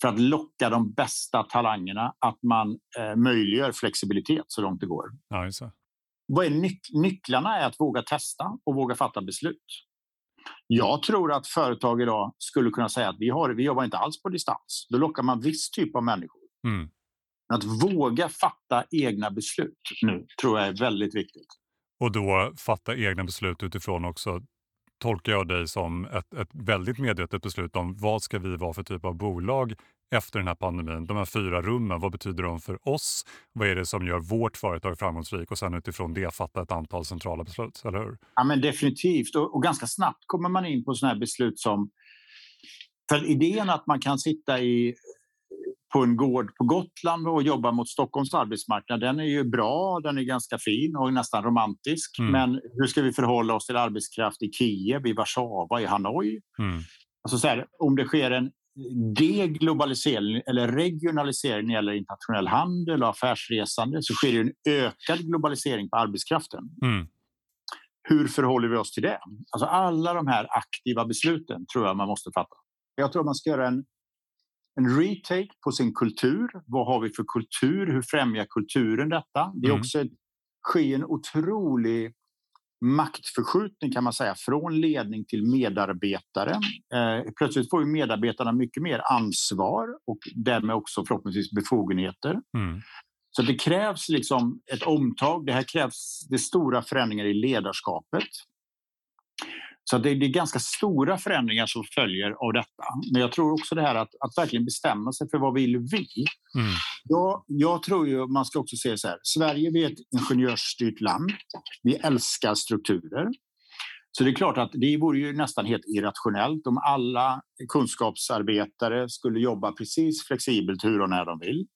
för att locka de bästa talangerna, att man eh, möjliggör flexibilitet så långt det går. Ja, Vad är nyc nycklarna är att våga testa och våga fatta beslut. Jag tror att företag idag skulle kunna säga att vi, har, vi jobbar inte alls på distans. Då lockar man viss typ av människor. Mm. Att våga fatta egna beslut nu tror jag är väldigt viktigt. Och då fatta egna beslut utifrån också, tolkar jag dig som ett, ett väldigt medvetet beslut om vad ska vi vara för typ av bolag efter den här pandemin? De här fyra rummen, vad betyder de för oss? Vad är det som gör vårt företag framgångsrikt? Och sen utifrån det fatta ett antal centrala beslut, eller hur? Ja, men definitivt. Och, och ganska snabbt kommer man in på sådana här beslut som för idén att man kan sitta i på en gård på Gotland och jobba mot Stockholms arbetsmarknad, den är ju bra, den är ganska fin och nästan romantisk. Mm. Men hur ska vi förhålla oss till arbetskraft i Kiev, i Warszawa, i Hanoi? Mm. Alltså så här, om det sker en deglobalisering eller regionalisering när det gäller internationell handel och affärsresande så sker det en ökad globalisering på arbetskraften. Mm. Hur förhåller vi oss till det? Alltså alla de här aktiva besluten tror jag man måste fatta. Jag tror man ska göra en en retake på sin kultur. Vad har vi för kultur? Hur främjar kulturen detta? Det är mm. också sker en otrolig maktförskjutning kan man säga från ledning till medarbetare. Eh, plötsligt får ju medarbetarna mycket mer ansvar och därmed också förhoppningsvis befogenheter. Mm. Så det krävs liksom ett omtag. Det här krävs det stora förändringar i ledarskapet. Så det, är ganska stora förändringar som följer av detta. Men jag tror också det här att, att verkligen bestämma sig för vad vill vi? Mm. Jag, jag tror ju man ska också se så här. Sverige är ett ingenjörsstyrt land. Vi älskar strukturer. Så det är klart att det vore ju nästan helt irrationellt om alla kunskapsarbetare skulle jobba precis flexibelt hur och när de vill.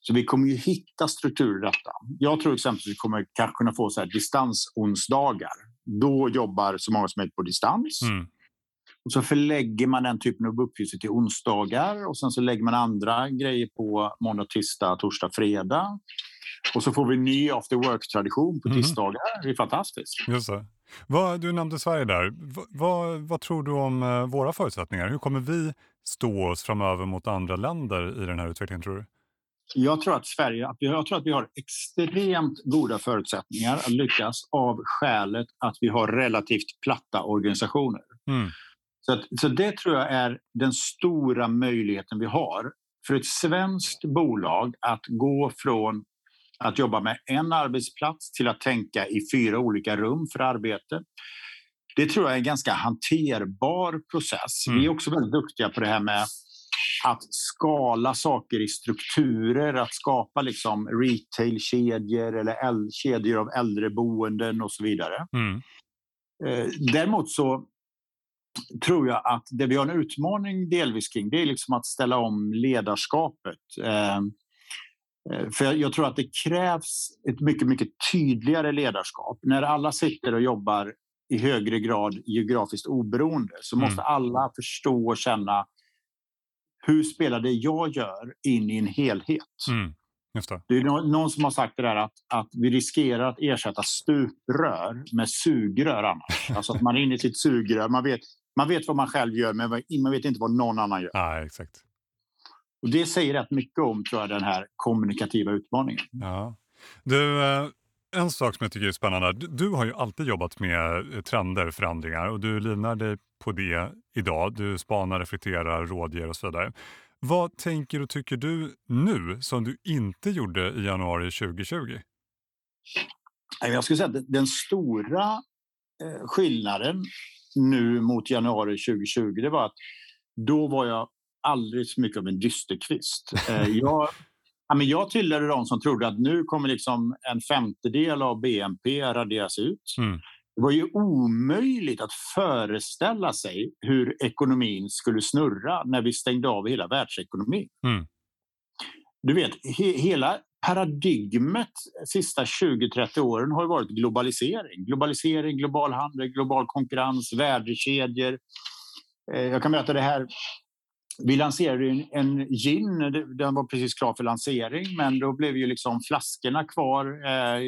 Så vi kommer ju hitta strukturer i detta. Jag tror exempelvis att vi kommer kanske kunna få så här distansonsdagar då jobbar så många som möjligt på distans. Mm. Och så förlägger man den typen av uppgifter till onsdagar och sen så lägger man andra grejer på måndag, tisdag, torsdag, fredag. Och så får vi en ny after work-tradition på mm. tisdagar. Det är fantastiskt. Just det. Vad, du nämnde Sverige där. Vad, vad, vad, tror du om eh, våra förutsättningar? Hur kommer vi stå oss framöver mot andra länder i den här utvecklingen tror du? Jag tror att Sverige jag tror att vi har extremt goda förutsättningar att lyckas av skälet att vi har relativt platta organisationer. Mm. Så, att, så det tror jag är den stora möjligheten vi har för ett svenskt bolag att gå från att jobba med en arbetsplats till att tänka i fyra olika rum för arbete. Det tror jag är en ganska hanterbar process. Mm. Vi är också väldigt duktiga på det här med att skala saker i strukturer, att skapa liksom retailkedjor eller kedjor av äldreboenden och så vidare. Mm. Eh, däremot så tror jag att det vi har en utmaning delvis kring det är liksom att ställa om ledarskapet. Eh, eh, för jag tror att det krävs ett mycket, mycket tydligare ledarskap. När alla sitter och jobbar i högre grad geografiskt oberoende så måste mm. alla förstå och känna hur spelar det jag gör in i en helhet? Mm, det. det. är någon som har sagt det där att, att vi riskerar att ersätta stuprör med sugrör annars. Alltså att man är inne i sitt sugrör. Man vet, man vet vad man själv gör, men man vet inte vad någon annan gör. Ja, exakt. Och det säger rätt mycket om tror jag, den här kommunikativa utmaningen. Ja. Du, eh, en sak som jag tycker är spännande. Du, du har ju alltid jobbat med eh, trender, förändringar och du livnär dig på det idag. Du spanar, reflekterar, rådger och så vidare. Vad tänker och tycker du nu som du inte gjorde i januari 2020? Jag skulle säga att den stora eh, skillnaden nu mot januari 2020 det var att då var jag aldrig så mycket av en dysterkvist. Eh, jag, ja, men jag tillhörde de som trodde att nu kommer liksom en femtedel av BNP raderas ut. Mm. Det var ju omöjligt att föreställa sig hur ekonomin skulle snurra när vi stängde av hela världsekonomin. Mm. Du vet, he hela paradigmet de sista 20-30 åren har varit globalisering. Globalisering, global handel, global konkurrens, värdekedjor. Eh, jag kan berätta det här. Vi lanserade en, gin, den var precis klar för lansering men då blev ju liksom flaskorna kvar eh,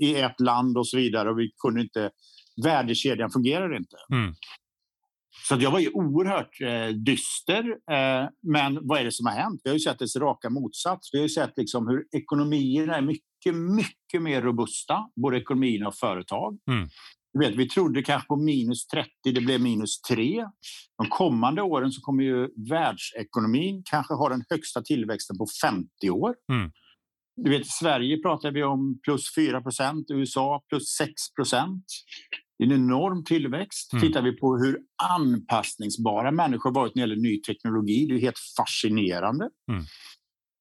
i ett land och så vidare och vi kunde inte, värdekedjan fungerade inte. Mm. Så jag var ju oerhört eh, dyster. Eh, men vad är det som har hänt? Vi har ju sett dess raka motsats. Vi har ju sett liksom hur ekonomierna är mycket, mycket mer robusta, både ekonomierna och företag. Mm. Vet, vi trodde kanske på minus 30, det blev minus 3. De kommande åren så kommer ju världsekonomin kanske ha den högsta tillväxten på 50 år. Mm. Du vet, I Sverige pratar vi om plus 4% USA plus 6 det är en enorm tillväxt. Mm. Tittar vi på hur anpassningsbara människor varit när det gäller ny teknologi, det är helt fascinerande. Mm.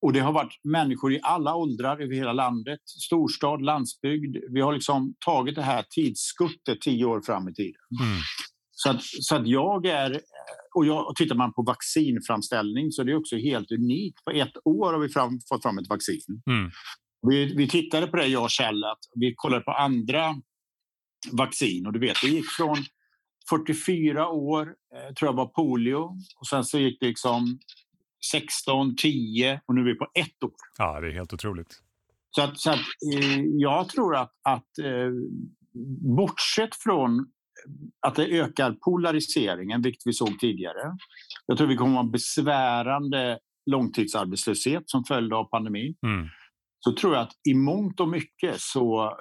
Och det har varit människor i alla åldrar över hela landet, storstad, landsbygd. Vi har liksom tagit det här tidsskuttet tio år fram i tiden. Mm. Så, att, så att jag är... Och, jag, tittar man på vaccinframställning så är det också helt unikt. På ett år har vi fram, fått fram ett vaccin. Mm. Vi, vi tittade på det, jag och Kjell, att vi kollade på andra vaccin. Och du vet, det gick från 44 år, eh, tror jag var polio, och sen så gick det liksom 16, 10 och nu är vi på ett år. Ja, det är helt otroligt. Så, att, så att, eh, jag tror att, att eh, bortsett från att det ökar polariseringen, vilket vi såg tidigare. Jag tror vi kommer att ha besvärande långtidsarbetslöshet som följd av pandemin. Mm så tror jag att i mångt och mycket så,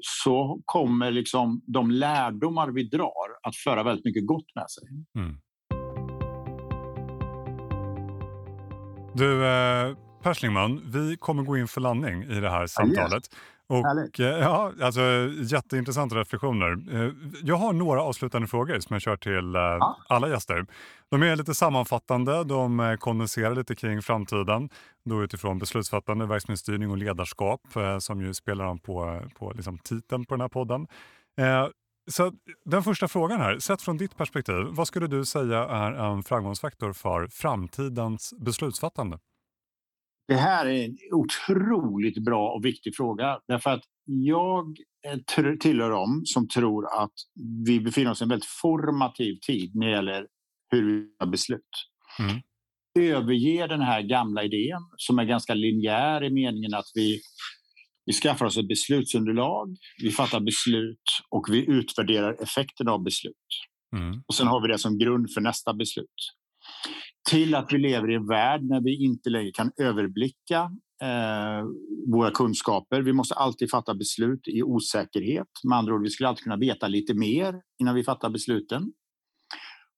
så kommer liksom de lärdomar vi drar att föra väldigt mycket gott med sig. Mm. Du, eh, Perslingman, vi kommer gå in för landning i det här samtalet. Och, eh, ja, alltså, jätteintressanta reflektioner. Eh, jag har några avslutande frågor som jag kör till eh, ja. alla gäster. De är lite sammanfattande, de kondenserar lite kring framtiden då utifrån beslutsfattande, verksamhetsstyrning och ledarskap som ju spelar an på, på liksom titeln på den här podden. Så den första frågan här, sett från ditt perspektiv, vad skulle du säga är en framgångsfaktor för framtidens beslutsfattande? Det här är en otroligt bra och viktig fråga därför att jag tillhör dem som tror att vi befinner oss i en väldigt formativ tid när det gäller hur vi tar beslut. Mm. Överge den här gamla idén som är ganska linjär i meningen att vi, vi skaffar oss ett beslutsunderlag, vi fattar beslut och vi utvärderar effekten av beslut. Mm. Och sen har vi det som grund för nästa beslut till att vi lever i en värld när vi inte längre kan överblicka eh, våra kunskaper. Vi måste alltid fatta beslut i osäkerhet. Med andra ord, vi skulle alltid kunna veta lite mer innan vi fattar besluten.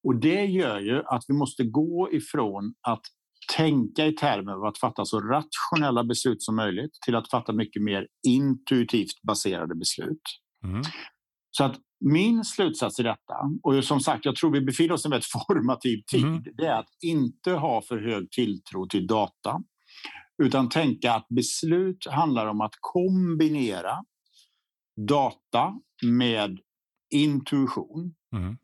Och det gör ju att vi måste gå ifrån att tänka i termer av att fatta så rationella beslut som möjligt till att fatta mycket mer intuitivt baserade beslut. Mm. Så att min slutsats i detta, och som sagt, jag tror vi befinner oss i en väldigt formativ tid, mm. det är att inte ha för hög tilltro till data, utan tänka att beslut handlar om att kombinera data med intuition. Mm.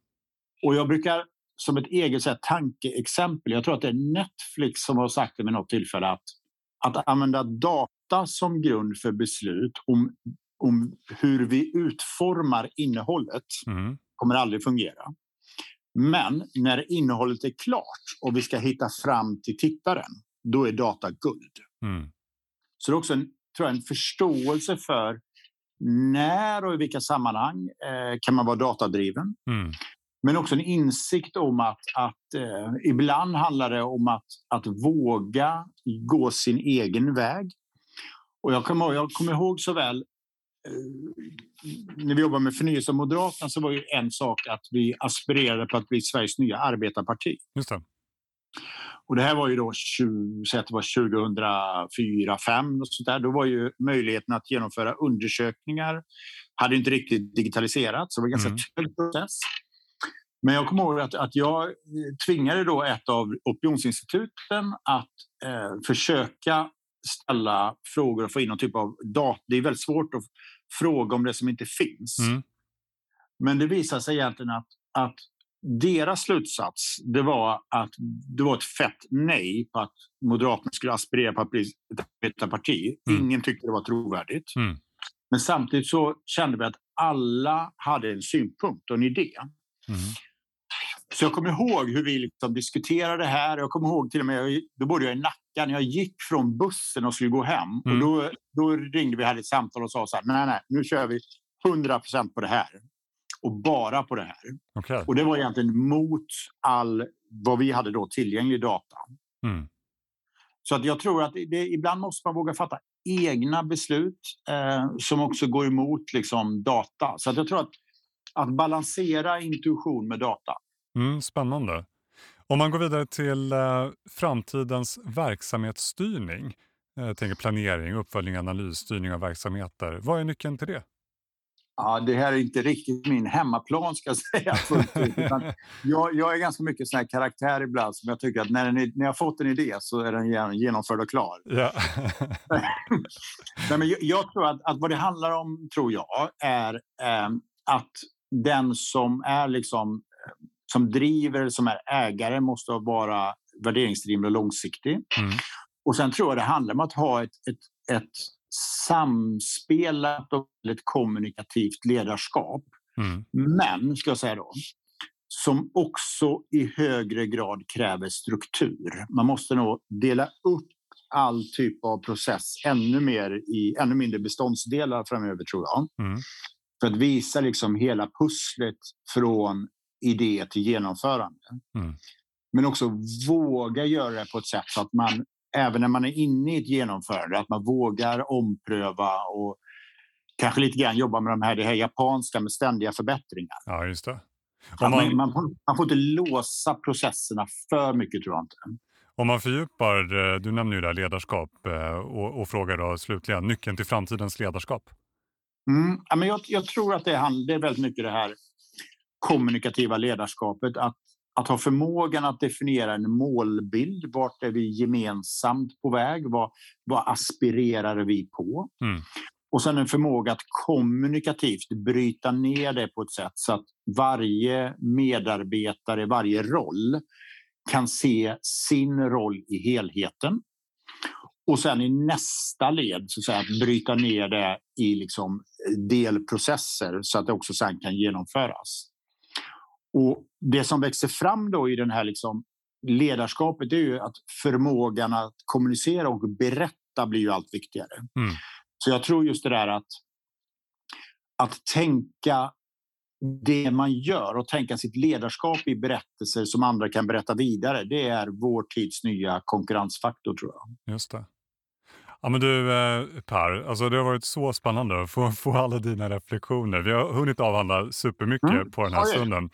Och jag brukar som ett eget så här, tankeexempel, jag tror att det är Netflix som har sagt det vid något tillfälle att, att använda data som grund för beslut om om hur vi utformar innehållet mm. kommer aldrig fungera. Men när innehållet är klart och vi ska hitta fram till tittaren, då är data guld. Mm. Så det är också en, tror jag, en förståelse för när och i vilka sammanhang eh, kan man vara datadriven. Mm. Men också en insikt om att, att eh, ibland handlar det om att, att våga gå sin egen väg. Och jag kommer, jag kommer ihåg så väl när vi jobbade med förnyelse av Moderaterna så var ju en sak att vi aspirerade på att bli Sveriges nya arbetarparti. Just det. Och det här var ju då 20, så det var 2004, 2005 och sånt där. Då var ju möjligheten att genomföra undersökningar hade inte riktigt digitaliserats, så det var en ganska mm. process. Men jag kommer ihåg att, att jag tvingade då ett av opinionsinstituten att eh, försöka ställa frågor och få in någon typ av data. Det är väldigt svårt att fråga om det som inte finns. Mm. Men det visade sig egentligen att, att deras slutsats det var att det var ett fett nej på att Moderaterna skulle aspirera på att bli ett parti. Mm. Ingen tyckte det var trovärdigt. Mm. Men samtidigt så kände vi att alla hade en synpunkt och en idé. Mm. Så jag kommer ihåg hur vi liksom diskuterade det här. Jag kommer ihåg till och med, då bodde jag i Nacka, när jag gick från bussen och skulle gå hem. Och mm. då, då ringde vi, hade ett samtal och sa så här, nej, nej, nu kör vi 100 procent på det här och bara på det här. Okay. Och det var egentligen mot all vad vi hade då tillgänglig data. Mm. Så att jag tror att det, ibland måste man våga fatta egna beslut eh, som också går emot liksom, data. Så att jag tror att, att balansera intuition med data. Mm, spännande. Om man går vidare till eh, framtidens verksamhetsstyrning, eh, tänker planering, uppföljning, analys, styrning av verksamheter. Vad är nyckeln till det? Ja, det här är inte riktigt min hemmaplan ska jag säga. jag, jag är ganska mycket sån här karaktär ibland som jag tycker att när, ni, när jag fått en idé så är den genomförd och klar. Ja. Nej, men jag, jag, tror att, att vad det handlar om, tror jag, är eh, att den som är liksom som driver, som är ägare, måste vara värderingsdriven och långsiktig. Mm. Och sen tror jag det handlar om att ha ett, ett, ett samspelat och ett kommunikativt ledarskap. Mm. Men, ska jag säga då, som också i högre grad kräver struktur. Man måste nog dela upp all typ av process ännu mer i ännu mindre beståndsdelar framöver tror jag. Mm. För att visa liksom hela pusslet från idé till genomförande. Mm. Men också våga göra det på ett sätt så att man även när man är inne i ett genomförande, att man vågar ompröva och kanske lite grann jobba med de här, det här japanska med ständiga förbättringar. Ja, just det. Man... Man, man, får, man, får, inte låsa processerna för mycket tror jag inte. Om man fördjupar, eh, du nämner ju det här ledarskap eh, och, och frågar då slutligen nyckeln till framtidens ledarskap. Mm, ja, men jag, jag tror att det är, det är väldigt mycket det här kommunikativa ledarskapet. Att att ha förmågan att definiera en målbild. Vart är vi gemensamt på väg? Vad, vad aspirerar vi på? Mm. Och sen en förmåga att kommunikativt bryta ner det på ett sätt så att varje medarbetare, varje roll kan se sin roll i helheten. Och sen i nästa led så att, säga, att bryta ner det i liksom delprocesser så att det också sen kan genomföras. Och det som växer fram då i den här liksom ledarskapet är ju att förmågan att kommunicera och berätta blir ju allt viktigare. Mm. Så jag tror just det där att, att tänka det man gör och tänka sitt ledarskap i berättelser som andra kan berätta vidare. Det är vår tids nya konkurrensfaktor tror jag. Just det. Ja, men du eh, Per, alltså det har varit så spännande att få, få alla dina reflektioner. Vi har hunnit avhandla supermycket mm. på den här stunden.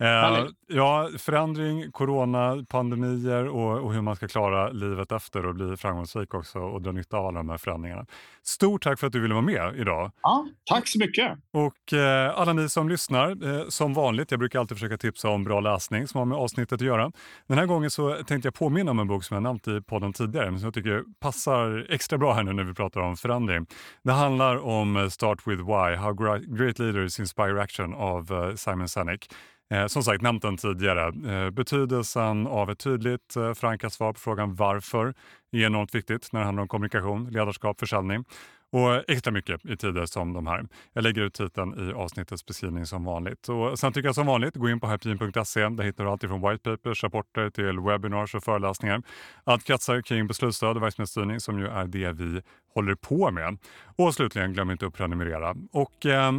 Eh, ja, förändring, corona, pandemier och, och, hur man ska klara livet efter och bli framgångsrik också och dra nytta av alla de här förändringarna. Stort tack för att du ville vara med idag. Ja, tack så mycket. Och eh, alla ni som lyssnar, eh, som vanligt, jag brukar alltid försöka tipsa om bra läsning som har med avsnittet att göra. Den här gången så tänkte jag påminna om en bok som jag nämnt i podden tidigare, men som jag tycker passar extra bra här nu när vi pratar om förändring. Det handlar om Start with Why, How Great Leaders Inspire Action av eh, Simon Sinek. Eh, som sagt, nämnt den tidigare. Eh, betydelsen av ett tydligt eh, förankrat svar på frågan varför är enormt viktigt när det handlar om kommunikation, ledarskap, försäljning och extra mycket i tider som de här. Jag lägger ut titeln i avsnittets beskrivning som vanligt. Och sen tycker jag som vanligt, gå in på hypin.se. Där hittar du allt från white papers, rapporter till webinars och föreläsningar. Allt kretsar kring beslutsstöd och verksamhetsstyrning som ju är det vi håller på med. Och slutligen, glöm inte att prenumerera. Och, eh,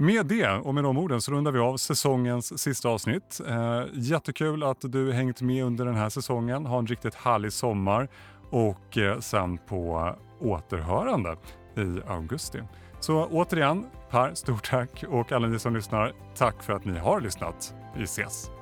med det och med de orden så rundar vi av säsongens sista avsnitt. Eh, jättekul att du hängt med under den här säsongen. Ha en riktigt härlig sommar och eh, sen på återhörande i augusti. Så återigen, Per, stort tack och alla ni som lyssnar, tack för att ni har lyssnat. Vi ses!